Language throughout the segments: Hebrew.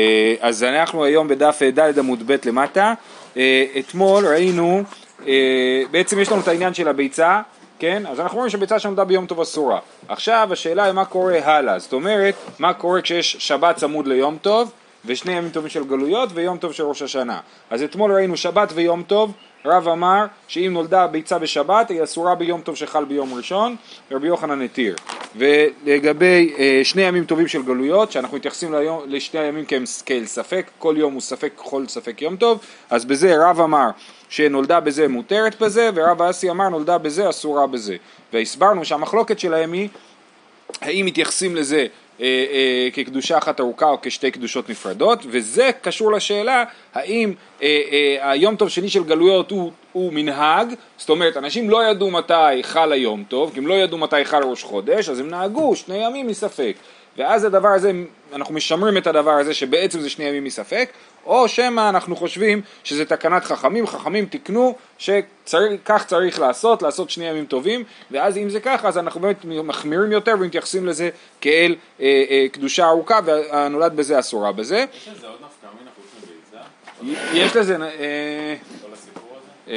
אה, אז אנחנו היום בדף ד' עמוד ב' למטה, אה, אתמול ראינו, אה, בעצם יש לנו את העניין של הביצה, כן? אז אנחנו רואים שביצה שנולדה ביום טוב אסורה. עכשיו השאלה היא מה קורה הלאה, זאת אומרת, מה קורה כשיש שבת צמוד ליום טוב, ושני ימים טובים של גלויות ויום טוב של ראש השנה. אז אתמול ראינו שבת ויום טוב, רב אמר שאם נולדה ביצה בשבת היא אסורה ביום טוב שחל ביום ראשון, רבי יוחנן התיר. ולגבי אה, שני ימים טובים של גלויות, שאנחנו מתייחסים ליום, לשני הימים כאל ספק, כל יום הוא ספק, כל ספק יום טוב, אז בזה רב אמר שנולדה בזה מותרת בזה, ורב אסי אמר נולדה בזה אסורה בזה. והסברנו שהמחלוקת שלהם היא האם מתייחסים לזה כקדושה אחת ארוכה או כשתי קדושות נפרדות, וזה קשור לשאלה האם אה, אה, היום טוב שני של גלויות הוא, הוא מנהג, זאת אומרת אנשים לא ידעו מתי חל היום טוב, כי הם לא ידעו מתי חל ראש חודש, אז הם נהגו שני ימים מספק. ואז הדבר הזה, אנחנו משמרים את הדבר הזה שבעצם זה שני ימים מספק, או שמא אנחנו חושבים שזה תקנת חכמים, חכמים תיקנו שכך צריך לעשות, לעשות שני ימים טובים, ואז אם זה ככה אז אנחנו באמת מחמירים יותר ומתייחסים לזה כאל אה, אה, קדושה ארוכה והנולד בזה אסורה בזה. יש לזה עוד נפקא מינה חוץ מביצה? יש לזה, אה? אה,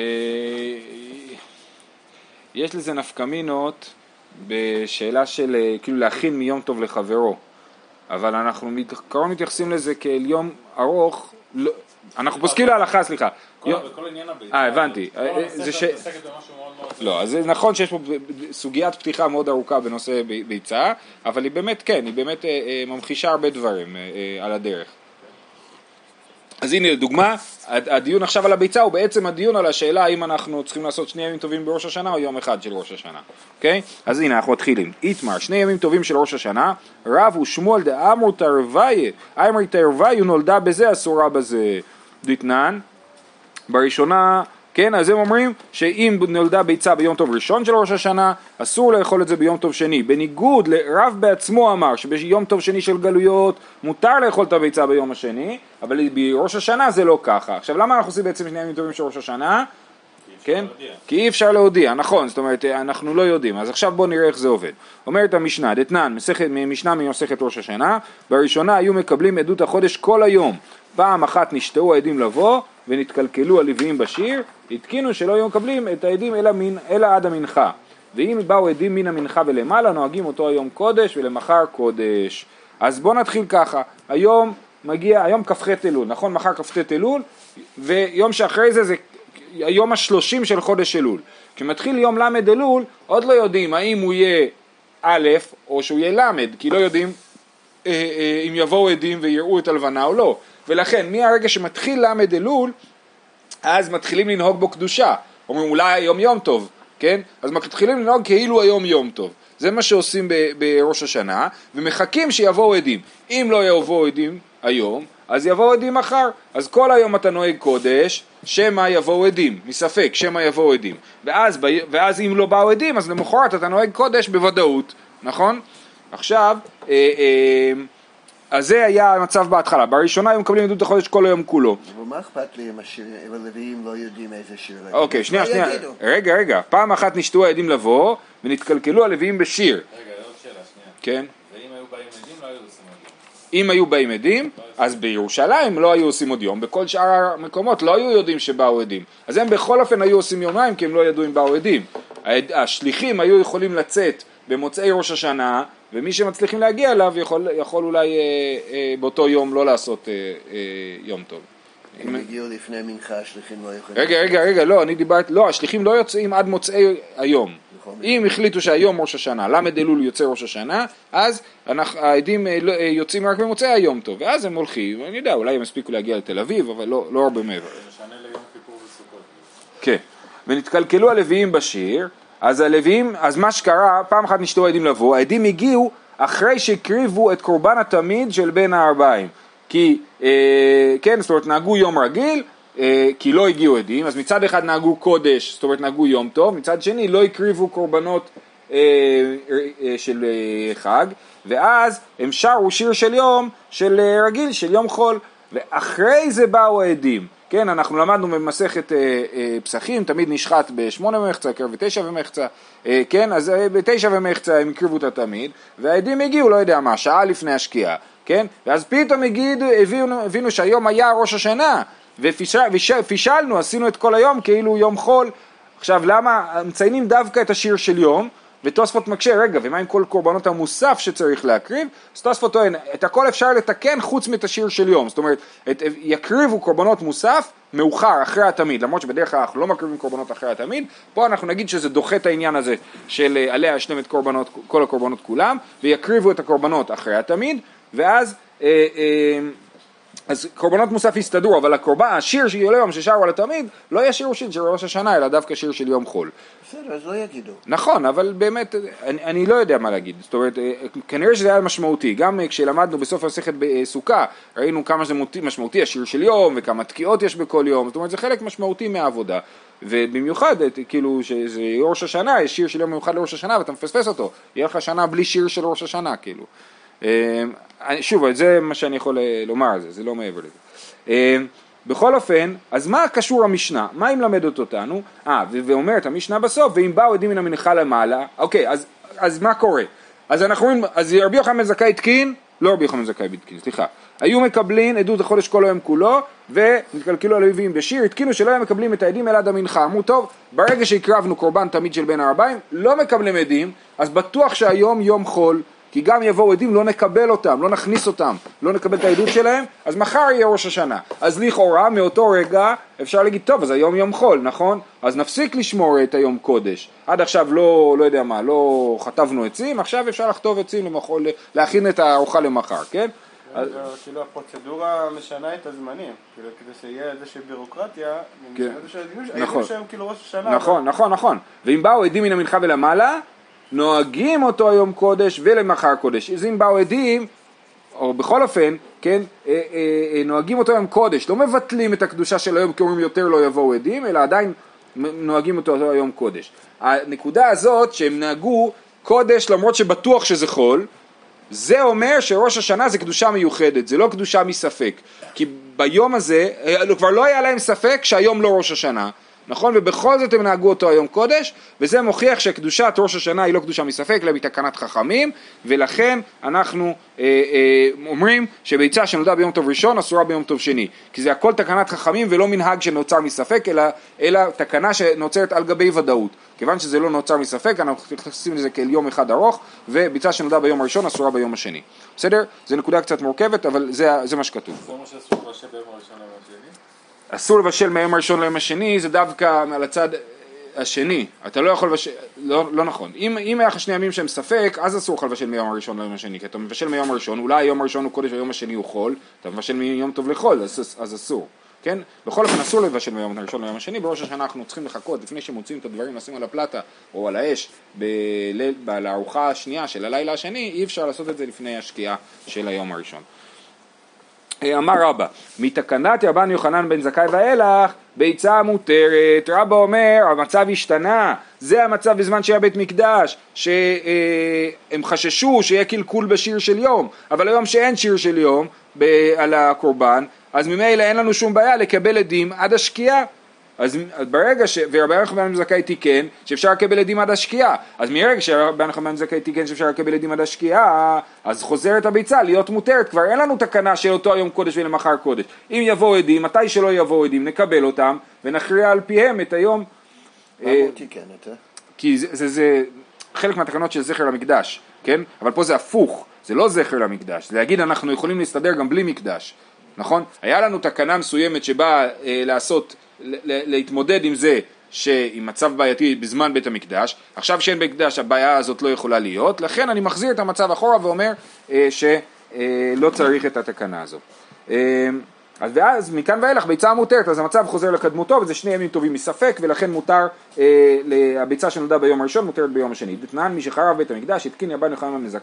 יש לזה נפקמינות בשאלה של אה, כאילו להכין מיום טוב לחברו, אבל אנחנו בעיקרון מתייחסים לזה כאל יום ארוך, לא, אנחנו פוסקים להלכה, סליחה. כל- עניין הביצה. אה, הבנתי. אה, המסכת זה ש-. לא, אז זה נכון שיש פה סוגיית פתיחה מאוד ארוכה בנושא ביצה, אבל היא באמת כן, היא באמת אה, אה, ממחישה הרבה דברים אה, אה, על הדרך. אז הנה לדוגמה, הד- הדיון עכשיו על הביצה הוא בעצם הדיון על השאלה האם אנחנו צריכים לעשות שני ימים טובים בראש השנה או יום אחד של ראש השנה, אוקיי? אז הנה אנחנו מתחילים. איתמר, שני ימים טובים של ראש השנה, רב ושמואל דאמרו תרוויה, איימרי תרוויה נולדה בזה אסורה בזה. דתנן, בראשונה, כן, אז הם אומרים שאם נולדה ביצה ביום טוב ראשון של ראש השנה, אסור לאכול את זה ביום טוב שני. בניגוד לרב בעצמו אמר שביום טוב שני של גלויות מותר לאכול את הביצה ביום השני, אבל בראש השנה זה לא ככה. עכשיו למה אנחנו עושים בעצם שני ימים טובים של ראש השנה? כן? להודיע. כי אי אפשר להודיע, נכון, זאת אומרת, אנחנו לא יודעים, אז עכשיו בואו נראה איך זה עובד. אומרת המשנה, דתנן, משנה ממסכת ראש השנה, בראשונה היו מקבלים עדות החודש כל היום, פעם אחת נשתאו העדים לבוא, ונתקלקלו הלוויים בשיר, התקינו שלא היו מקבלים את העדים אלא, מן, אלא עד המנחה. ואם באו עדים מן המנחה ולמעלה, נוהגים אותו היום קודש ולמחר קודש. אז בואו נתחיל ככה, היום מגיע, היום כ"ח אלול, נכון? מחר כ"ט אלול, ויום שאחרי זה זה היום השלושים של חודש אלול. כשמתחיל יום ל' אלול, עוד לא יודעים האם הוא יהיה א' או שהוא יהיה ל', כי לא יודעים אם יבואו עדים ויראו את הלבנה או לא. ולכן מהרגע שמתחיל ל' אלול, אז מתחילים לנהוג בו קדושה. אומרים אולי היום יום טוב, כן? אז מתחילים לנהוג כאילו היום יום טוב. זה מה שעושים בראש השנה, ומחכים שיבואו עדים. אם לא יבואו עדים היום, אז יבואו עדים מחר. אז כל היום אתה נוהג קודש, שמא יבואו עדים, מספק, שמא יבואו עדים. ואז, ואז אם לא באו עדים, אז למחרת אתה נוהג קודש בוודאות, נכון? עכשיו, אה, אה, אז זה היה המצב בהתחלה. בראשונה היו מקבלים עדות החודש כל היום כולו. אבל מה אכפת לי אם השיר- אם הלוויים לא יודעים איזה שיר להגיד? אוקיי, שנייה, שנייה. רגע, רגע. פעם אחת נשתו העדים לבוא, ונתקלקלו הלוויים בשיר. רגע, עוד שאלה שנייה. כן? ואם היו באים עדים, לא היו עושים עדים. אם היו באים עדים, אז בירושלים לא היו עושים עוד יום, בכל שאר המקומות לא היו יודעים שבאו עדים. אז הם בכל אופן היו עושים יומיים, כי הם לא ידעו אם באו עדים. השליחים היו יכולים לצאת במוצאי ראש השנה, ומי שמצליחים להגיע אליו יכול, יכול אולי אה, אה, באותו יום לא לעשות אה, אה, יום טוב. אם הגיעו לפני מנחה, השליחים לא יכולים... רגע, רגע, רגע, לא, אני דיברתי, לא, השליחים לא יוצאים עד מוצאי היום. נכון. אם החליטו שהיום ראש השנה, ל' אלול יוצא ראש השנה, אז אנחנו, העדים אה, לא- אה, יוצאים רק במוצאי היום טוב, ואז הם הולכים, אני יודע, אולי הם הספיקו להגיע לתל אביב, אבל לא, לא הרבה מעבר. זה משנה ליום כיפור וסוכות. כן. ונתקלקלו הלוויים בשיר, אז הלוויים, אז מה שקרה, פעם אחת נשתו העדים לבוא, העדים הגיעו אחרי שהקריבו את קורבן התמיד של בין הארבעים. כי, אה, כן, זאת אומרת, נהגו יום רגיל, אה, כי לא הגיעו עדים, אז מצד אחד נהגו קודש, זאת אומרת, נהגו יום טוב, מצד שני לא הקריבו קורבנות אה, אה, של אה, חג, ואז הם שרו שיר של יום, של אה, רגיל, של יום חול, ואחרי זה באו העדים. כן, אנחנו למדנו במסכת אה, אה, פסחים, תמיד נשחט בשמונה ומחצה, קרב בתשע ומחצה, אה, כן, אז אה, בתשע ומחצה הם הקריבו את התמיד, והעדים הגיעו, לא יודע מה, שעה לפני השקיעה, כן? ואז פתאום הגידו, הבינו, הבינו שהיום היה ראש השנה, ופישלנו, עשינו את כל היום כאילו יום חול. עכשיו למה מציינים דווקא את השיר של יום? ותוספות מקשה, רגע, ומה עם כל קורבנות המוסף שצריך להקריב? אז תוספות טוען, את הכל אפשר לתקן חוץ מאת השיר של יום, זאת אומרת, את, יקריבו קורבנות מוסף מאוחר, אחרי התמיד, למרות שבדרך כלל אנחנו לא מקריבים קורבנות אחרי התמיד, פה אנחנו נגיד שזה דוחה את העניין הזה של אה, עליה השלם את קורבנות, כל הקורבנות כולם, ויקריבו את הקורבנות אחרי התמיד, ואז אה, אה, אז קורבנות מוסף יסתדרו, אבל הקורבן, השיר של יום ששרו על התמיד, לא יהיה שיר של ראש השנה, אלא דווקא שיר של יום חול. בסדר, אז לא יגידו. נכון, אבל באמת, אני, אני לא יודע מה להגיד. זאת אומרת, כנראה שזה היה משמעותי. גם כשלמדנו בסוף המסכת בסוכה, ראינו כמה זה משמעותי השיר של יום, וכמה תקיעות יש בכל יום. זאת אומרת, זה חלק משמעותי מהעבודה. ובמיוחד, כאילו, שזה ראש השנה, יש שיר של יום מיוחד לראש השנה, ואתה מפספס אותו. יהיה לך שנה בלי שיר של ראש השנה, כאילו. אמ, שוב, זה מה שאני יכול אה, לומר על זה, זה לא מעבר לזה. אמ, בכל אופן, אז מה קשור המשנה? מה היא מלמדת אותנו? אה, ואומרת המשנה בסוף, ואם באו עדים מן המנחה למעלה, אוקיי, אז, אז מה קורה? אז אנחנו רואים, אז רבי יוחנן זכאי התקין, לא רבי יוחנן זכאי התקין, סליחה. היו מקבלים עדות החודש כל היום כולו, ונתקלקלו הלווים בשיר, התקינו שלא היו מקבלים את העדים אלא עד המנחה. אמרו, טוב, ברגע שהקרבנו קורבן תמיד של בין הארבעים, לא מקבלים עדים, אז בטוח שהיום יום חול, כי גם יבואו עדים, לא נקבל אותם, לא נכניס אותם, לא נקבל את העדות שלהם, אז מחר יהיה ראש השנה. אז לכאורה, מאותו רגע, אפשר להגיד, טוב, אז היום יום חול, נכון? אז נפסיק לשמור את היום קודש. עד עכשיו לא, לא יודע מה, לא חטבנו עצים, עכשיו אפשר לכתוב עצים למחול, להכין את הארוחה למחר, כן? כאילו הפרוצדורה משנה את הזמנים, כאילו כדי שיהיה איזושהי בירוקרטיה, כן. נכון, כאילו נכון, נכון, נכון, ואם באו עדים מן המנחה ולמעלה, נוהגים אותו היום קודש ולמחר קודש. אז אם באו עדים, או בכל אופן, כן, אה, אה, אה, נוהגים אותו היום קודש, לא מבטלים את הקדושה של היום כי אומרים יותר לא יבואו עדים, אלא עדיין נוהגים אותו היום קודש. הנקודה הזאת שהם נהגו קודש למרות שבטוח שזה חול, זה אומר שראש השנה זה קדושה מיוחדת, זה לא קדושה מספק. כי ביום הזה, כבר לא היה להם ספק שהיום לא ראש השנה. נכון? ובכל זאת הם נהגו אותו היום קודש, וזה מוכיח שקדושת ראש השנה היא לא קדושה מספק, אלא מתקנת חכמים, ולכן אנחנו אה, אה, אומרים שביצה שנולדה ביום טוב ראשון אסורה ביום טוב שני, כי זה הכל תקנת חכמים ולא מנהג שנוצר מספק, אלא, אלא תקנה שנוצרת על גבי ודאות. כיוון שזה לא נוצר מספק, אנחנו נכנסים לזה כאל יום אחד ארוך, וביצה שנולדה ביום הראשון אסורה ביום השני. בסדר? זו נקודה קצת מורכבת, אבל זה, זה מה שכתוב. זה מה שאסור ביום הראשון והשני? אסור לבשל מהיום הראשון ליום השני, זה דווקא על הצד השני, אתה לא יכול לבשל, לא, לא נכון, אם, אם היה לך שני ימים שהם ספק, אז אסור לך לבשל מיום הראשון ליום השני, כי אתה מבשל מיום הראשון, אולי היום הראשון הוא קודש והיום השני הוא חול, אתה מבשל מיום טוב לחול, אז, אז אסור, כן? בכל אופן אסור לבשל מיום הראשון ליום השני, בראש השנה אנחנו צריכים לחכות לפני שמוצאים את הדברים לשים על הפלטה או על האש בליל, לארוחה השנייה של הלילה השני, אי אפשר לעשות את זה לפני השקיעה של היום הראשון. אמר רבא, מתקנת רבן יוחנן בן זכאי ואילך, ביצה מותרת. רבא אומר, המצב השתנה, זה המצב בזמן שהיה בית מקדש, שהם חששו שיהיה קלקול בשיר של יום, אבל היום שאין שיר של יום על הקורבן, אז ממילא אין לנו שום בעיה לקבל עדים עד השקיעה. אז ברגע ש... ורבי יוחנן זכאי תיקן שאפשר לקבל עדים עד השקיעה. אז מרגע שרבי יוחנן זכאי תיקן שאפשר לקבל עדים עד השקיעה אז חוזרת הביצה להיות מותרת. כבר אין לנו תקנה של אותו היום קודש ולמחר קודש. אם יבואו עדים מתי שלא יבואו עדים נקבל אותם ונכריע על פיהם את היום למה הוא תיקן את זה? כי זה, זה, זה חלק מהתקנות של זכר למקדש כן? אבל פה זה הפוך. זה לא זכר למקדש. זה להגיד אנחנו יכולים להסתדר גם בלי מקדש נכון? היה לנו תקנה מסוימת שבאה אה, לעשות להתמודד עם זה שעם מצב בעייתי בזמן בית המקדש, עכשיו שאין בית מקדש הבעיה הזאת לא יכולה להיות, לכן אני מחזיר את המצב אחורה ואומר אה, שלא אה, צריך את התקנה הזאת. אה, אז ואז מכאן ואילך ביצה מותרת, אז המצב חוזר לקדמותו וזה שני ימים טובים מספק ולכן מותר, אה, הביצה שנולדה ביום הראשון מותרת ביום השני. דתנן מי שחרב בית המקדש התקין יבן יוחנן בן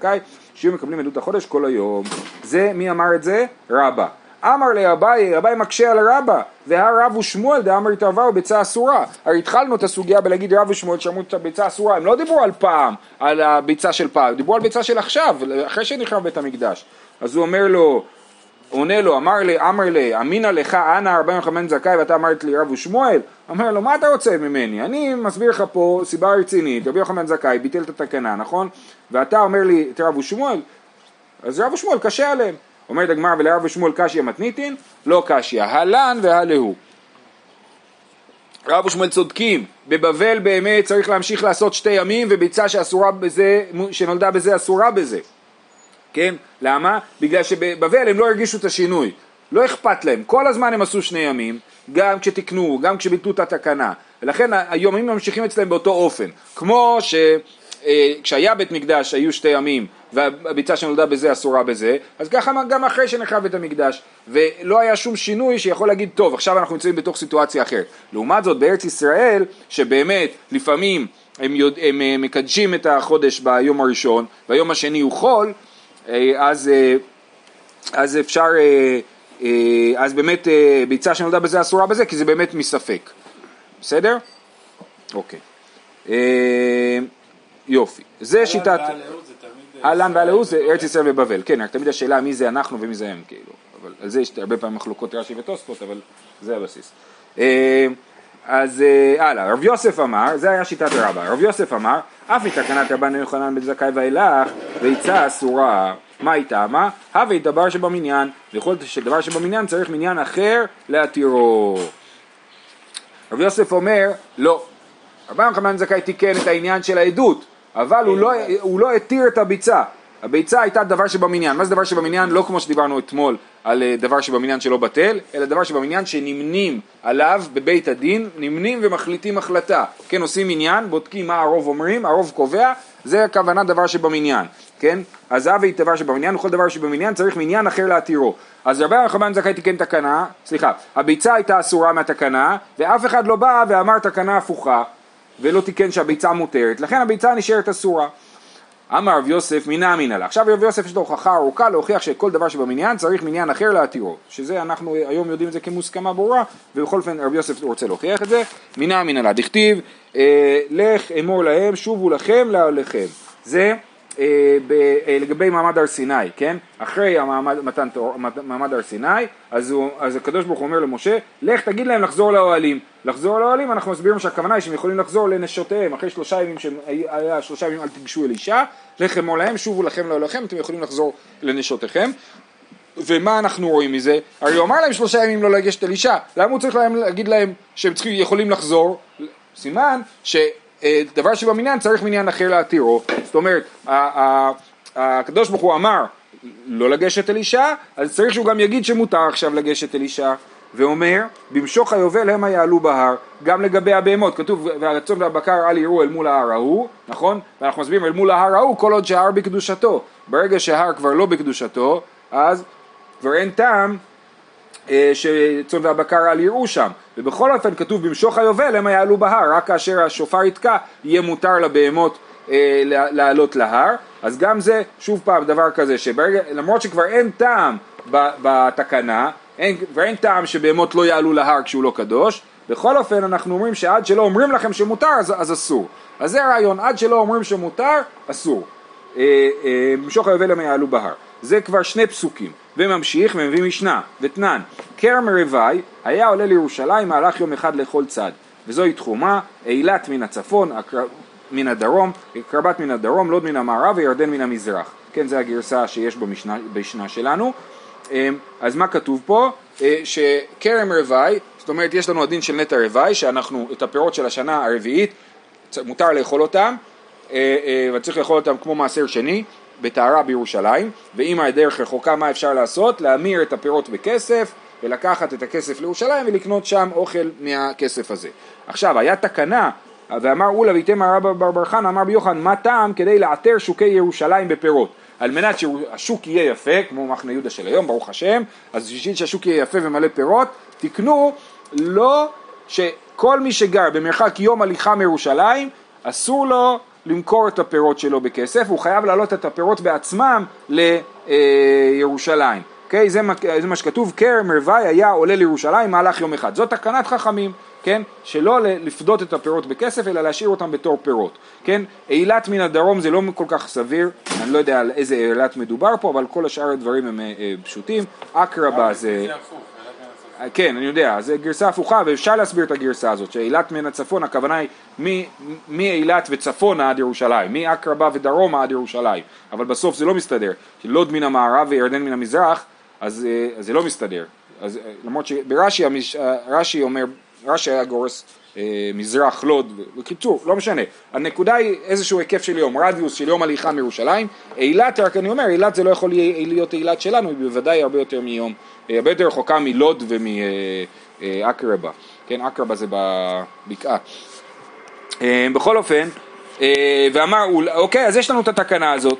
שיהיו מקבלים עדות החודש כל היום. זה, מי אמר את זה? רבא. אמר לאביי, אביי מקשה על רבא, והרב ושמואל דאמר התעבר ביצה אסורה. הרי התחלנו את הסוגיה בלהגיד רב ושמואל שאמרו את הביצה אסורה, הם לא דיברו על פעם, על הביצה של פעם, דיברו על ביצה של עכשיו, אחרי שנחרב בית המקדש. אז הוא אומר לו, עונה לו, אמר לי, אמר לי, אמינא לך אנא ארבעים וחמש זכאי ואתה אמרת לי רב ושמואל? אומר לו, מה אתה רוצה ממני? אני מסביר לך פה סיבה רצינית, רבי יוחנן זכאי ביטל את התקנה, נכון? ואתה אומר לי את רב ושמואל? אז רב ושמואל קשה עליהם. אומרת הגמרא ולרב ושמואל קשיא מתניתין, לא קשיא, הלן והלהו. רב ושמואל צודקים, בבבל באמת צריך להמשיך לעשות שתי ימים וביצה שאסורה בזה, שנולדה בזה אסורה בזה, כן? למה? בגלל שבבבל הם לא הרגישו את השינוי, לא אכפת להם, כל הזמן הם עשו שני ימים, גם כשתיקנו, גם כשביטלו את התקנה, ולכן היומים ממשיכים אצלם באותו אופן, כמו ש... אה, כשהיה בית מקדש היו שתי ימים והביצה שנולדה בזה אסורה בזה, אז ככה גם אחרי שנחרב בית המקדש, ולא היה שום שינוי שיכול להגיד, טוב, עכשיו אנחנו נמצאים בתוך סיטואציה אחרת. לעומת זאת, בארץ ישראל, שבאמת לפעמים הם, יודע, הם אה, מקדשים את החודש ביום הראשון, והיום השני הוא חול, אה, אז, אז אפשר, אז באמת ביצה שנולדה בזה אסורה בזה, כי זה באמת מספק. בסדר? אוקיי. יופי. זה שיטת... אהלן והלהו זה ארץ ישראל ובבל, כן, רק תמיד השאלה מי זה אנחנו ומי זה הם, כאילו, אבל על זה יש הרבה פעמים מחלוקות רש"י ותוספות, אבל זה הבסיס. אה, אז אה, הלאה, רב יוסף אמר, זה היה שיטת רבא, רב יוסף אמר, אף מתקנת רבנו יוחנן בן זכאי ואילך, ביצה אסורה, מה איתה? מה? הווה דבר שבמניין, ויכול להיות שדבר שבמניין צריך מניין אחר להתירו. רב יוסף אומר, לא, רבי יוחנן זכאי תיקן את העניין של העדות, אבל הוא לא, הוא לא התיר את הביצה. הביצה הייתה דבר שבמניין. מה זה דבר שבמניין? לא כמו שדיברנו אתמול על אה, דבר שבמניין שלא בטל, אלא דבר שבמניין שנמנים עליו בבית הדין, נמנים ומחליטים החלטה. כן, עושים עניין, בודקים מה הרוב אומרים, הרוב קובע, זה הכוונה דבר שבמניין. כן? אז אבי דבר שבמניין, וכל דבר שבמניין צריך מניין אחר להתירו. אז רבי יוחנן זכאי תיקן תקנה, סליחה, הביצה הייתה אסורה מהתקנה, ואף אחד לא בא ואמר תקנה הפוכה. ולא תיקן שהביצה מותרת, לכן הביצה נשארת אסורה. אמר רב יוסף מינה אמינא לה. עכשיו רב יוסף יש לו הוכחה ארוכה להוכיח שכל דבר שבמניין צריך מניין אחר להתירו. שזה אנחנו היום יודעים את זה כמוסכמה ברורה, ובכל אופן רב יוסף רוצה להוכיח את זה. מינה אמינא לה. דכתיב אה, לך אמור להם שובו לכם לעליכם. זה לגבי מעמד הר סיני, כן? אחרי המעמד, מתן, מעמד הר סיני, אז, הוא, אז הקדוש ברוך הוא אומר למשה, לך תגיד להם לחזור לאוהלים. לחזור לאוהלים, אנחנו מסבירים שהכוונה היא שהם יכולים לחזור לנשותיהם, אחרי שלושה ימים שהיה שלושה ימים אל תיגשו אל אישה, לך אמור להם, שובו לכם לאוהליכם, אתם יכולים לחזור לנשותיכם. ומה אנחנו רואים מזה? הרי הוא אמר להם שלושה ימים לא לגשת אל אישה, למה הוא צריך להם, להגיד להם שהם צריכים, יכולים לחזור? סימן ש... אה, דבר שבמניין צריך מניין אחר להתירו, זאת אומרת הקדוש ברוך הוא אמר לא לגשת אל אישה, אז צריך שהוא גם יגיד שמותר עכשיו לגשת אל אישה ואומר, במשוך היובל המה יעלו בהר, גם לגבי הבהמות, כתוב והרצון והבקר אל יראו אל מול ההר ההוא, נכון? ואנחנו מסבירים אל מול ההר ההוא כל עוד שההר בקדושתו, ברגע שההר כבר לא בקדושתו, אז כבר אין טעם אה, שצאן והבקר אל יראו שם, ובכל אופן כתוב במשוך היובל הם יעלו בהר, רק כאשר השופר יתקע יהיה מותר לבהמות אה, לעלות להר, אז גם זה שוב פעם דבר כזה, שלמרות שכבר אין טעם בתקנה, אין, כבר אין טעם שבהמות לא יעלו להר כשהוא לא קדוש, בכל אופן אנחנו אומרים שעד שלא אומרים לכם שמותר אז, אז אסור, אז זה הרעיון, עד שלא אומרים שמותר אסור, במשוך אה, היובל הם יעלו בהר, זה כבר שני פסוקים וממשיך ומביא משנה, ותנן, כרם רוואי היה עולה לירושלים מהלך יום אחד לכל צד, וזוהי תחומה, אילת מן הצפון, מן הדרום, קרבת מן הדרום, לוד מן המערב וירדן מן המזרח. כן, זו הגרסה שיש במשנה, במשנה שלנו. אמ, אז מה כתוב פה? אה, שכרם רוואי, זאת אומרת יש לנו הדין של נטע רוואי, שאנחנו את הפירות של השנה הרביעית, מותר לאכול אותם, אה, אה, וצריך לאכול אותם כמו מעשר שני, בטהרה בירושלים, ואם הדרך רחוקה מה אפשר לעשות? להמיר את הפירות בכסף ולקחת את הכסף לירושלים ולקנות שם אוכל מהכסף הזה. עכשיו, היה תקנה, ואמר אולה ויתם הרב בר בר חנא אמר ביוחנן מה טעם כדי לאתר שוקי ירושלים בפירות על מנת שהשוק יהיה יפה, כמו מחנה יהודה של היום, ברוך השם, אז בשביל שהשוק יהיה יפה ומלא פירות, תקנו לא שכל מי שגר במרחק יום הליכה מירושלים, אסור לו למכור את הפירות שלו בכסף, הוא חייב להעלות את הפירות בעצמם לירושלים. אוקיי? זה, זה מה שכתוב, כרם רוואי היה עולה לירושלים מהלך יום אחד. זאת תקנת חכמים, כן? שלא לפדות את הפירות בכסף, אלא להשאיר אותם בתור פירות, כן? אילת מן הדרום זה לא כל כך סביר, אני לא יודע על איזה אילת מדובר פה, אבל כל השאר הדברים הם אה, פשוטים. אקרבה זה... כן, אני יודע, זו גרסה הפוכה ואפשר להסביר את הגרסה הזאת, שאילת מן הצפון, הכוונה היא מאילת וצפונה עד ירושלים, מעקרבה ודרומה עד ירושלים, אבל בסוף זה לא מסתדר, לוד מן המערב וירדן מן המזרח, אז, אה, אז זה לא מסתדר. אז אה, למרות שברש"י אה, רש"י אומר, רש"י היה גורס מזרח לוד, בקיצור, לא משנה. הנקודה היא איזשהו היקף של יום, רדיוס של יום הליכה מירושלים. אילת, רק אני אומר, אילת זה לא יכול להיות אילת שלנו, היא בוודאי הרבה יותר מיום, אה, הרבה יותר רחוקה מלוד ומעקרבה. כן, עקרבה זה בבקעה. אה, בכל אופן, אה, ואמר, אוקיי, אז יש לנו את התקנה הזאת,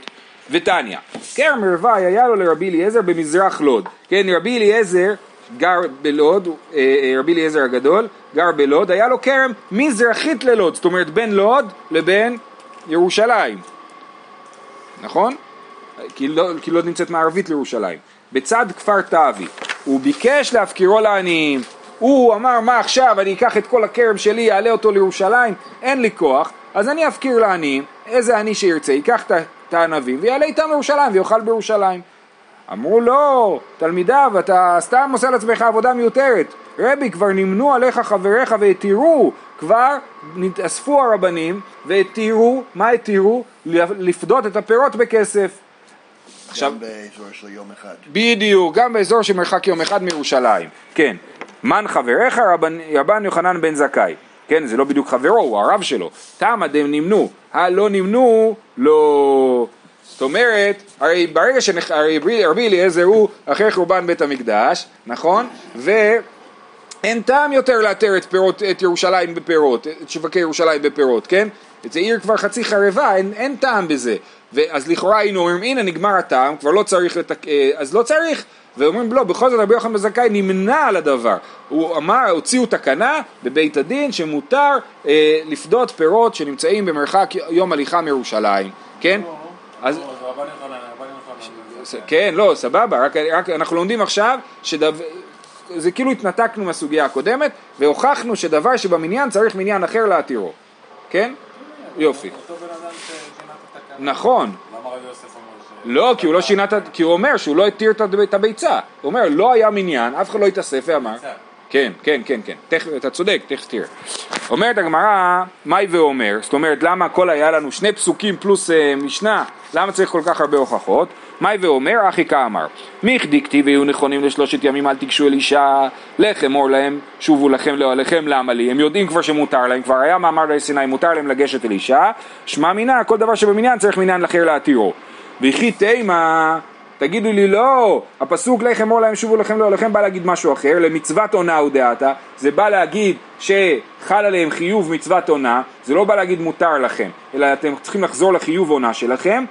ותניא, כרם רוואי היה לו לרבי אליעזר במזרח לוד, כן, רבי אליעזר גר בלוד, אה, אה, רבי אליעזר הגדול, גר בלוד, היה לו כרם מזרחית ללוד, זאת אומרת בין לוד לבין ירושלים, נכון? כי לוד, כי לוד נמצאת מערבית לירושלים, בצד כפר תאווי, הוא ביקש להפקירו לעניים, הוא אמר מה עכשיו? אני אקח את כל הכרם שלי אעלה אותו לירושלים. אין לי כוח. אז אני אפקיר לעניים. איזה עני שירצה ייקח את הענבים ויעלה איתם לירושלים ויאכל בירושלים אמרו לו תלמידיו אתה סתם עושה לעצמך עבודה מיותרת רבי כבר נמנו עליך חבריך והתירו כבר נתאספו הרבנים והתירו מה התירו? לפדות את הפירות בכסף עכשיו- גם באזור של יום אחד. בדיוק, גם באזור שמרחק יום אחד מירושלים, כן. מן חבריך רבן, רבן יוחנן בן זכאי, כן, זה לא בדיוק חברו, הוא הרב שלו. תמה דם נמנו, הלא נמנו, לא... זאת אומרת, הרי ברגע שנח... הרי רבי רבי אליעזר הוא אחרי חורבן בית המקדש, נכון? ואין טעם יותר לאתר את, פירות, את ירושלים בפירות, את שווקי ירושלים בפירות, כן? זה עיר כבר חצי חרבה, אין, אין טעם בזה. ואז לכאורה היינו אומרים, הנה נגמר הטעם, כבר לא צריך, לתק... אה, אז לא צריך. ואומרים לא, בכל זאת רבי יוחנן בן זכאי נמנע על הדבר. הוא אמר, הוציאו תקנה בבית הדין שמותר אה, לפדות פירות שנמצאים במרחק יום הליכה מירושלים, כן? אז. ס- כן, לא, סבבה, רק, רק אנחנו לומדים עכשיו שדו... זה כאילו התנתקנו מהסוגיה הקודמת והוכחנו שדבר שבמניין צריך מניין אחר להתירו, כן? יופי. נכון. לא, כי הוא לא שינה את ה... כי הוא אומר שהוא לא התיר את הב- את הביצה. הוא אומר, לא היה מניין, אף אחד לא התאסף ואמר. כן, כן, כן, כן. אתה צודק, תכף תראה. אומרת הגמרא, מאי ואומר, זאת אומרת, למה הכל היה לנו שני פסוקים פלוס אה, משנה, למה צריך כל כך הרבה הוכחות? מאי ואומר, אחי כאמר, מיכדי כתיב היו נכונים לשלושת ימים אל תיגשו אל אישה, לך אמור להם, שובו לכם לאוהליכם למה לי, הם יודעים כבר שמותר להם, כבר היה מאמר לעי סיני, מותר להם לגשת אל אישה, שמע מינה, כל דבר שבמניין צריך מניין אחר להתירו. וכי תימה, תגידו לי לא, הפסוק לך אמור להם שובו לכם לאוהליכם בא להגיד משהו אחר, למצוות עונה ודעתה, זה בא להגיד שחל עליהם חיוב מצוות עונה, זה לא בא להגיד מותר לכם, אלא אתם צריכים לחזור לחיוב עונה שלכם,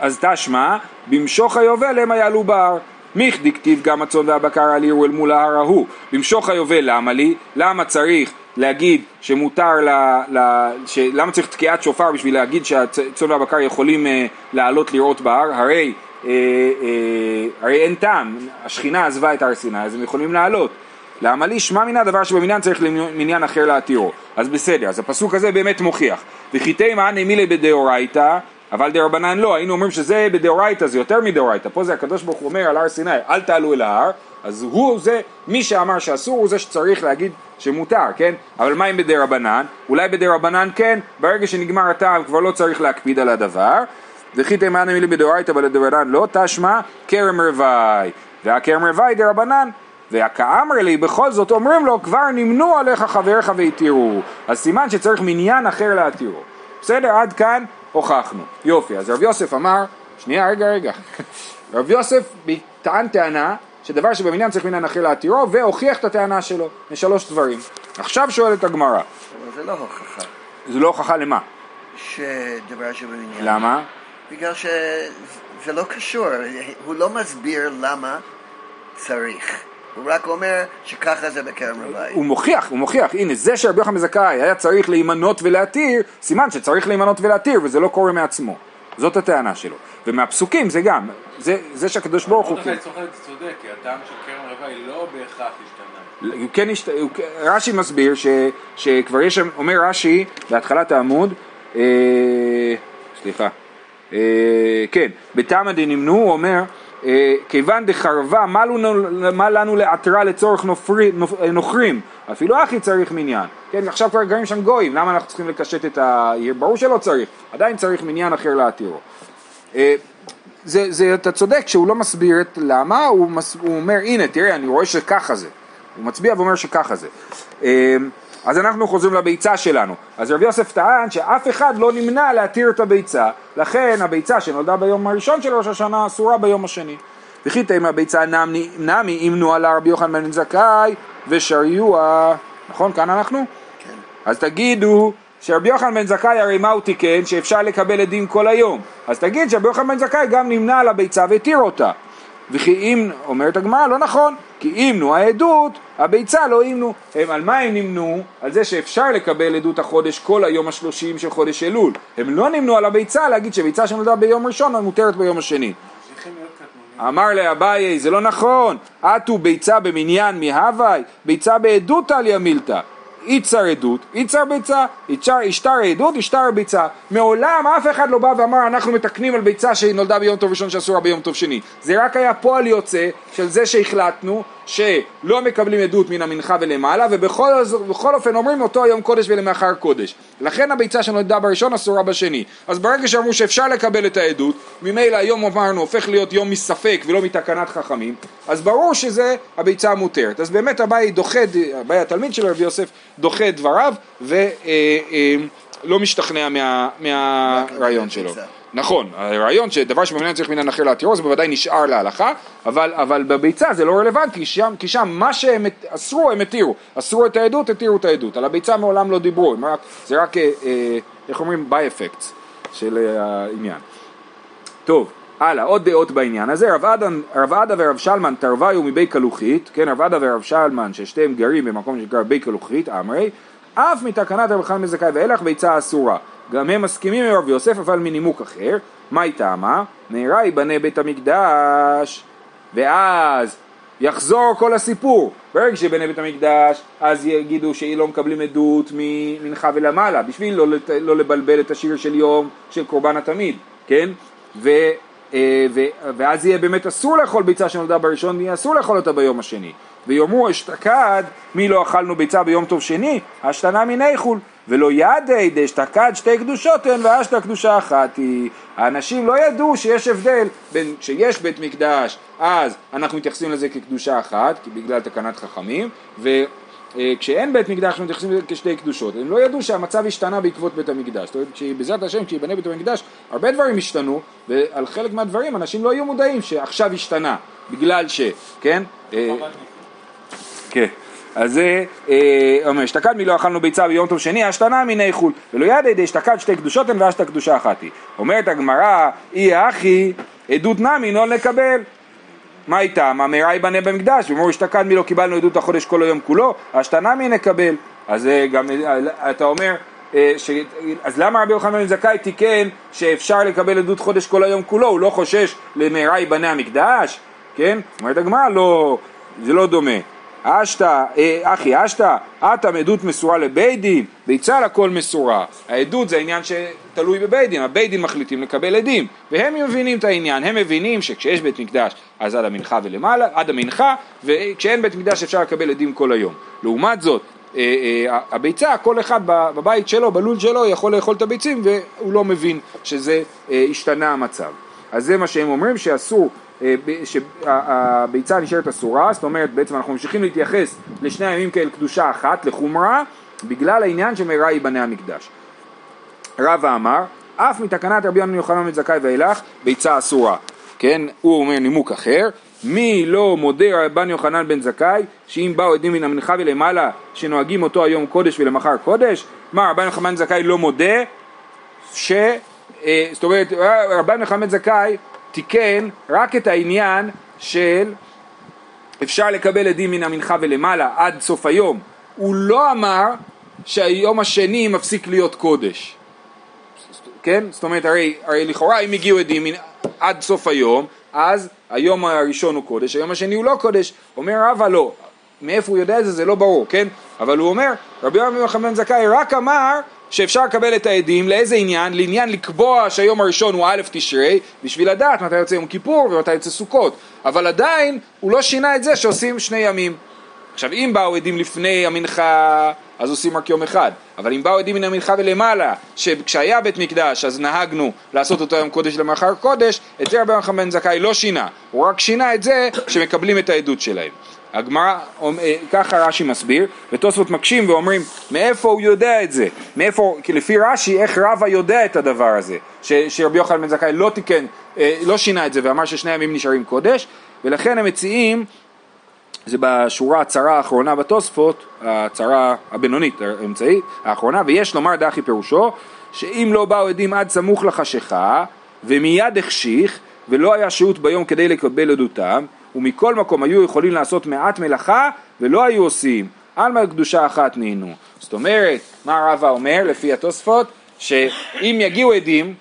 אז תשמע, במשוך היובל הם יעלו בהר. מיכדי כתיב גם הצאן והבקר על עיר אל מול ההר ההוא. במשוך היובל למה לי? למה צריך להגיד שמותר ל... ל ש, למה צריך תקיעת שופר בשביל להגיד שהצאן והבקר יכולים אה, לעלות לראות בהר? הרי, הרי אין טעם, השכינה עזבה את הר סיני אז הם יכולים לעלות. למה לי? שמע מן הדבר שבמניין צריך למניין אחר להתירו. אז בסדר, אז הפסוק הזה באמת מוכיח. וחיטי מען מילי בדאורייתא, אבל דרבנן לא, היינו אומרים שזה בדאורייתא, זה יותר מדאורייתא. פה זה הקדוש ברוך הוא אומר על הר סיני, אל תעלו אל ההר, אז הוא זה, מי שאמר שאסור הוא זה שצריך להגיד שמותר, כן? אבל מה אם בדרבנן? אולי בדרבנן כן, ברגע שנגמר הטעם כבר לא צריך להקפיד על הדבר. וכי תימן מילי בדאורייתא אבל דרבנן לא, תשמע כרם רוואי. והכרם רוואי דרבנן. והכאמר לי בכל זאת אומרים לו כבר נמנו עליך חבריך והתירו אז סימן שצריך מניין אחר להתירו בסדר עד כאן הוכחנו יופי אז רב יוסף אמר שנייה רגע רגע רב יוסף טען טענה שדבר שבמניין צריך מניין אחר להתירו והוכיח את הטענה שלו משלוש דברים עכשיו שואלת הגמרא אבל זה לא הוכחה. זו לא הוכחה למה שדבר שבמניין. למה? בגלל שזה לא קשור, הוא לא מסביר למה צריך. הוא רק אומר שככה זה בכרם רבי. הוא מוכיח, הוא מוכיח, הנה זה שרבי יוחנן זכאי היה צריך להימנות ולהתיר, סימן שצריך להימנות ולהתיר וזה לא קורה מעצמו. זאת הטענה שלו. ומהפסוקים זה גם, זה, זה שהקדוש ברוך הוא... מרדכי צוחק צודק, כי הטעם של כרם רבי לא בהכרח השתנה. הוא כן השת... הוא... רש"י מסביר ש... שכבר יש שם, אומר רש"י בהתחלת העמוד, אה... סליחה. כן, בתמא דנמנו הוא אומר אה, כיוון דחרבה מה מה לנו לעתרה לצורך נופרי, נופ, נוכרים? אפילו אחי צריך מניין. כן עכשיו כבר גרים שם גויים למה אנחנו צריכים לקשט את העיר ברור שלא צריך עדיין צריך מניין אחר להתירו. אה, זה, זה, אתה צודק שהוא לא מסביר את למה, הוא, מס, הוא אומר הנה תראה אני רואה שככה זה, הוא מצביע ואומר שככה זה. אז אנחנו חוזרים לביצה שלנו. אז רבי יוסף טען שאף אחד לא נמנע להתיר את הביצה, לכן הביצה שנולדה ביום הראשון של ראש השנה אסורה ביום השני. וכי תימא הביצה נמי, נמי אימנו עלה רבי יוחנן בן זכאי ושריוע, נכון? כאן אנחנו? כן. אז תגידו שרבי יוחנן בן זכאי הרי מה הוא תיקן? שאפשר לקבל עדים כל היום. אז תגיד שרבי יוחנן בן זכאי גם נמנע על הביצה והתיר אותה. וכי אם, אומרת הגמרא, לא נכון, כי אימנו העדות, הביצה לא אימנו. הם על מה הם נמנו? על זה שאפשר לקבל עדות החודש כל היום השלושים של חודש אלול. הם לא נמנו על הביצה להגיד שביצה שנולדה ביום ראשון מותרת ביום השני. אמר לאביי, זה לא נכון, אטו ביצה במניין מהווי, ביצה בעדות תליא מילתא. איצר עדות, איצר ביצה, איצר, השטר עדות, השטר ביצה. מעולם אף אחד לא בא ואמר אנחנו מתקנים על ביצה שנולדה ביום טוב ראשון שאסורה ביום טוב שני. זה רק היה פועל יוצא של זה שהחלטנו שלא מקבלים עדות מן המנחה ולמעלה ובכל בכל אופן אומרים אותו יום קודש ולמאחר קודש. לכן הביצה שנולדה בראשון אסורה בשני. אז ברגע שאמרו שאפשר לקבל את העדות, ממילא היום אמרנו הופך להיות יום מספק ולא מתקנת חכמים, אז ברור שזה הביצה המותרת. אז באמת אביי דוחה, אביי התלמיד של רבי יוסף דוחה את דבריו ולא משתכנע מה, מהרעיון שלו. נכון, הרעיון שדבר שבמניין צריך מניין אחר להתירו זה בוודאי נשאר להלכה, אבל, אבל בביצה זה לא רלוונטי, כי כי שם מה שהם אסרו הם התירו, אסרו את העדות, התירו את העדות, על הביצה מעולם לא דיברו, רק, זה רק, אה, אה, איך אומרים, ביי אפקטס של אה, העניין. טוב, הלאה, עוד דעות בעניין הזה, רב עדה, רב עדה ורב שלמן תרוויו מבי כלוכית, כן, רב עדה ורב שלמן ששתיהם גרים במקום שנקרא בי כלוכית, אמרי, אף מתקנת רב חנן בן זכאי ואילך ביצה אסורה. גם הם מסכימים עם רב יוסף אבל מנימוק אחר, מה היא טעמה? מהרה ייבנה בית המקדש, ואז יחזור כל הסיפור. ברגע שיבנה בית המקדש, אז יגידו שלא מקבלים עדות ממנחה ולמעלה, בשביל לא, לת- לא לבלבל את השיר של יום של קורבן התמיד, כן? ו, אה, ו, ואז יהיה באמת אסור לאכול ביצה שנולדה בראשון, יהיה אסור לאכול אותה ביום השני. ויאמרו אשתקד, מי לא אכלנו ביצה ביום טוב שני? השתנה מיני חול. ולא ידי דאשתקד שתי קדושות הן ואשתא קדושה אחת היא. האנשים לא ידעו שיש הבדל בין שיש בית מקדש, אז אנחנו מתייחסים לזה כקדושה אחת, כי בגלל תקנת חכמים, וכשאין בית מקדש אנחנו מתייחסים לזה כשתי קדושות. הם לא ידעו שהמצב השתנה בעקבות בית המקדש. זאת אומרת, כשבעזרת השם, כשיבנה בית המקדש, הרבה דברים השתנו, ועל חלק מהדברים אנשים לא היו מודעים שעכשיו השתנה, בגלל ש... כן? אה, כן. אז זה אה, אומר, אשתקד מי לא אכלנו ביצה ביום טוב שני, השתנה מיני חול. ולא ידי דאשתקד שתי קדושות הן ואשתא קדושה אחת היא. אומרת הגמרא, אי אחי, עדות נמי לא נקבל. מה איתה? מה מהרה ייבנה במקדש? ואומרו אשתקד מי לא קיבלנו עדות החודש כל היום כולו, השתנה מי נקבל. אז גם אה, אתה אומר, אה, ש... אז למה רבי יוחנן בן זכאי תיקן שאפשר לקבל עדות חודש כל היום כולו? הוא לא חושש למהרה ייבנה המקדש? כן? אומרת הגמרא, לא, זה לא דומה. אשתא, אה, אחי אשתא, אטם עדות מסורה לבית דין, ביצה לכל מסורה. העדות זה עניין שתלוי בבית דין, הבית דין מחליטים לקבל עדים, והם מבינים את העניין, הם מבינים שכשיש בית מקדש אז עד המנחה ולמעלה, עד המנחה, וכשאין בית מקדש אפשר לקבל עדים כל היום. לעומת זאת, אה, אה, הביצה, כל אחד בבית שלו, בלול שלו, יכול לאכול את הביצים והוא לא מבין שזה השתנה המצב. אז זה מה שהם אומרים שאסור אה, שהביצה נשארת אסורה, זאת אומרת בעצם אנחנו ממשיכים להתייחס לשני הימים כאל קדושה אחת, לחומרה, בגלל העניין שמהרה ייבנה המקדש. רבא אמר, אף מתקנת רבי יוחנן יוחנן בן זכאי ואילך, ביצה אסורה. כן, הוא אומר נימוק אחר, מי לא מודה רבן יוחנן בן זכאי, שאם באו עדים מן המנחה ולמעלה, שנוהגים אותו היום קודש ולמחר קודש? מה, רבן יוחנן בן זכאי לא מודה ש... אה, זאת אומרת, רבן יוחנן בן זכאי תיקן רק את העניין של אפשר לקבל עדים מן המנחה ולמעלה עד סוף היום. הוא לא אמר שהיום השני מפסיק להיות קודש. כן? זאת אומרת, הרי, הרי לכאורה אם הגיעו עדים עד סוף היום, אז היום הראשון הוא קודש, היום השני הוא לא קודש. אומר רבא לא. מאיפה הוא יודע את זה? זה לא ברור, כן? אבל הוא אומר, רבי יוחנן בן זכאי רק אמר שאפשר לקבל את העדים, לאיזה עניין? לעניין לקבוע שהיום הראשון הוא א' תשרי, בשביל לדעת מתי יוצא יום כיפור ומתי יוצא סוכות. אבל עדיין הוא לא שינה את זה שעושים שני ימים. עכשיו אם באו עדים לפני המנחה אז עושים רק יום אחד, אבל אם באו עדים מן המנחה ולמעלה, שכשהיה בית מקדש אז נהגנו לעשות אותו יום קודש למחר קודש, את זה רבי יוחנן בן זכאי לא שינה, הוא רק שינה את זה שמקבלים את העדות שלהם. הגמרא, אה, ככה רש"י מסביר, ותוספות מקשים ואומרים מאיפה הוא יודע את זה, מאיפה, כי לפי רש"י איך רבא יודע את הדבר הזה, ש, שרבי יוחנן בן זכאי לא תיקן, אה, לא שינה את זה ואמר ששני ימים נשארים קודש, ולכן הם מציעים זה בשורה הצרה האחרונה בתוספות, הצרה הבינונית, האמצעית, האחרונה, ויש לומר דחי פירושו, שאם לא באו עדים עד סמוך לחשיכה, ומיד החשיך, ולא היה שהות ביום כדי לקבל עדותם, ומכל מקום היו יכולים לעשות מעט מלאכה, ולא היו עושים, עלמא קדושה אחת נהנו. זאת אומרת, מה רבא אומר לפי התוספות? שאם יגיעו עדים,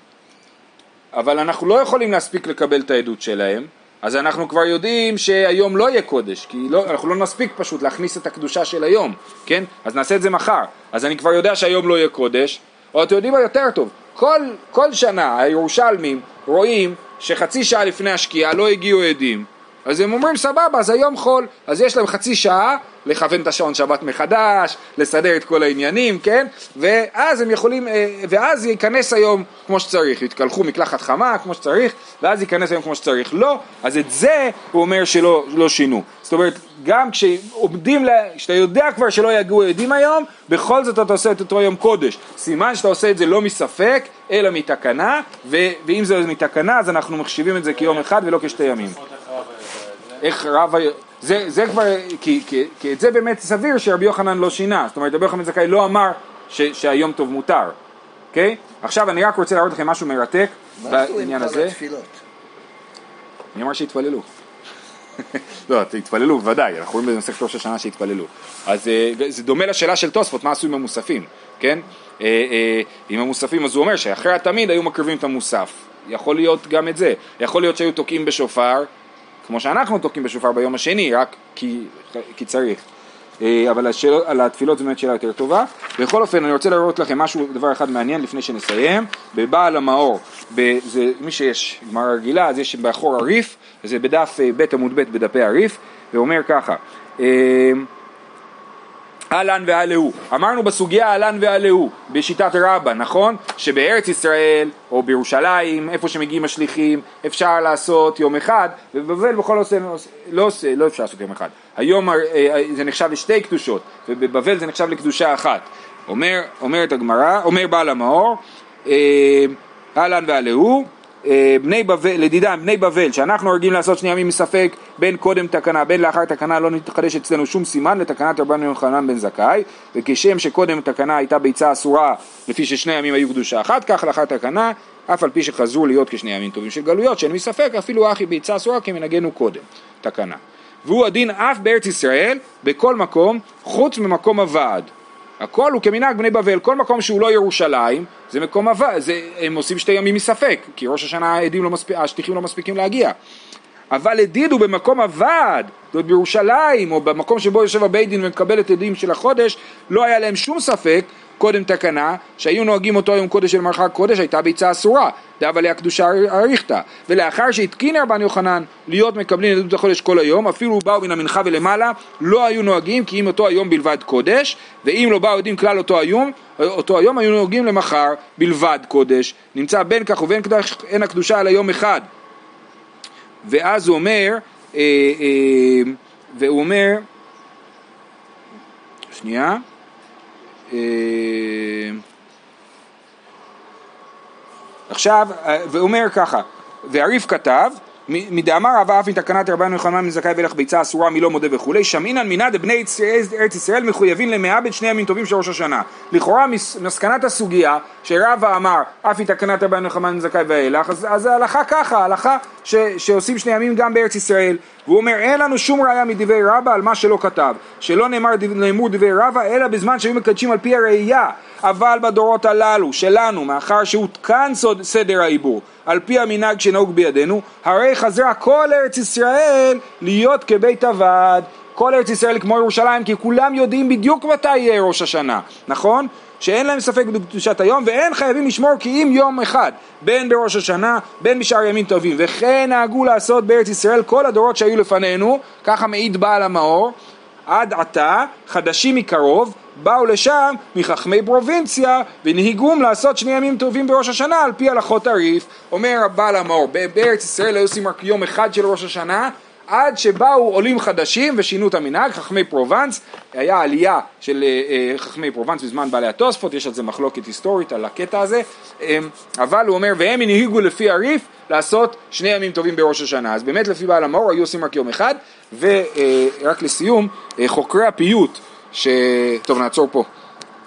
אבל אנחנו לא יכולים להספיק לקבל את העדות שלהם, אז אנחנו כבר יודעים שהיום לא יהיה קודש, כי לא, אנחנו לא נספיק פשוט להכניס את הקדושה של היום, כן? אז נעשה את זה מחר. אז אני כבר יודע שהיום לא יהיה קודש, או אתם יודעים מה יותר טוב, כל, כל שנה הירושלמים רואים שחצי שעה לפני השקיעה לא הגיעו עדים, אז הם אומרים סבבה, אז היום חול, אז יש להם חצי שעה לכוון את השעון שבת מחדש, לסדר את כל העניינים, כן? ואז הם יכולים, אה, ואז ייכנס היום כמו שצריך, יתקלחו מקלחת חמה כמו שצריך, ואז ייכנס היום כמו שצריך. לא, אז את זה הוא אומר שלא לא שינו. זאת אומרת, גם כשעומדים, כשאתה יודע כבר שלא יגיעו עדים היום, בכל זאת אתה עושה את אותו יום קודש. סימן שאתה עושה את זה לא מספק, אלא מתקנה, ואם זה מתקנה אז אנחנו מחשיבים את זה כיום אחד ולא כשתי ימים. איך רב, זה, זה כבר, כי, כי, כי את זה באמת סביר שרבי יוחנן לא שינה, זאת אומרת רבי יוחנן זכאי לא אמר ש, שהיום טוב מותר, אוקיי? Okay? עכשיו אני רק רוצה להראות לכם משהו מרתק בעניין הזה. מה עשו עם כל התפילות? אני אמר שהתפללו. לא, התפללו בוודאי, אנחנו רואים במסכת ראש השנה שהתפללו. אז אה, זה דומה לשאלה של תוספות, מה עשו עם המוספים, כן? אה, אה, עם המוספים אז הוא אומר שאחרי התמיד היו מקריבים את המוסף. יכול להיות גם את זה. יכול להיות שהיו תוקעים בשופר כמו שאנחנו תוקעים בשופר ביום השני, רק כי, כי צריך. אה, אבל השאל, על התפילות זו באמת שאלה יותר טובה. בכל אופן, אני רוצה להראות לכם משהו, דבר אחד מעניין לפני שנסיים. בבעל המאור, זה, מי שיש גמרא רגילה, אז יש באחור הריף, זה בדף אה, ב' עמוד ב' בדפי הריף, ואומר ככה. אה, אהלן ואלהו. אמרנו בסוגיה אהלן ואלהו בשיטת רבא, נכון? שבארץ ישראל או בירושלים, איפה שמגיעים השליחים, אפשר לעשות יום אחד, ובבבל בכל עושה, לא עושה, לא אפשר לעשות יום אחד. היום אה, אה, זה נחשב לשתי קדושות, ובבבל זה נחשב לקדושה אחת. אומר, אומרת הגמרא, אומר בעל המאור, אה, אהלן אה, בני בבל, לדידם, בני בבל, שאנחנו רגילים לעשות שני ימים מספק בין קודם תקנה, בין לאחר תקנה, לא נתחדש אצלנו שום סימן לתקנת רבנו יוחנן בן זכאי, וכשם שקודם תקנה הייתה ביצה אסורה לפי ששני ימים היו קדושה אחת, כך לאחר תקנה, אף על פי שחזרו להיות כשני ימים טובים של גלויות, שאין מספק אפילו אחי ביצה אסורה כמנהגנו קודם, תקנה. והוא הדין אף בארץ ישראל, בכל מקום, חוץ ממקום הוועד. הכל הוא כמנהג בני בבל, כל מקום שהוא לא ירושלים, זה מקום עבד, זה, הם עושים שתי ימים מספק, כי ראש השנה לא מספיק, השליחים לא מספיקים להגיע. אבל עדין הוא במקום הוועד, זאת אומרת בירושלים, או במקום שבו יושב הבית דין ומקבל את עדים של החודש, לא היה להם שום ספק קודם תקנה, שהיו נוהגים אותו יום קודש של מרחק קודש, הייתה ביצה אסורה, דאב עליה קדושה אריכתא. ולאחר שהתקין רבן יוחנן להיות מקבלים עדות החודש כל היום, אפילו באו מן המנחה ולמעלה, לא היו נוהגים כי אם אותו היום בלבד קודש, ואם לא באו עדים כלל אותו היום, אותו היום היו נוהגים למחר בלבד קודש. נמצא בין כך ובין כך אין הקדושה על היום אחד. ואז הוא אומר, אה, אה, והוא אומר, שנייה, עכשיו, אה, ואומר ככה, והריף כתב, מדאמר רב אף מתקנת רבנו יוחנן מזכאי בלך ביצה אסורה מלא מודה וכולי, שמינן מינא דבני ארץ ישראל מחויבים בין שני ימים טובים של ראש השנה. לכאורה מסקנת הסוגיה שרבא אמר אף מתקנת רבנו יוחנן מזכאי ואילך, אז, אז ההלכה ככה, ההלכה ש, שעושים שני ימים גם בארץ ישראל. והוא אומר אין לנו שום ראיה מדברי רבא על מה שלא כתב, שלא נאמר נאמרו דברי רבא אלא בזמן שהיו מקדשים על פי הראייה, אבל בדורות הללו שלנו, מאחר שהותקן סדר העיבור על פי המנהג שנהוג בידינו, הרי חזרה כל ארץ ישראל להיות כבית הוועד. כל ארץ ישראל כמו ירושלים, כי כולם יודעים בדיוק מתי יהיה ראש השנה, נכון? שאין להם ספק בקדושת היום ואין חייבים לשמור כי אם יום אחד בין בראש השנה בין בשאר ימים טובים. וכן נהגו לעשות בארץ ישראל כל הדורות שהיו לפנינו ככה מעיד בעל המאור עד עתה חדשים מקרוב באו לשם מחכמי פרובינציה והנהיגום לעשות שני ימים טובים בראש השנה על פי הלכות הרי"ף אומר הבעל המאור בארץ ישראל היו עושים רק יום אחד של ראש השנה עד שבאו עולים חדשים ושינו את המנהג, חכמי פרובנס, היה עלייה של אה, אה, חכמי פרובנס בזמן בעלי התוספות, יש על זה מחלוקת היסטורית על הקטע הזה, אה, אבל הוא אומר, והם הנהיגו לפי הרי"ף לעשות שני ימים טובים בראש השנה, אז באמת לפי בעל המאור היו עושים רק יום אחד, ורק לסיום, חוקרי הפיוט, ש... טוב נעצור פה.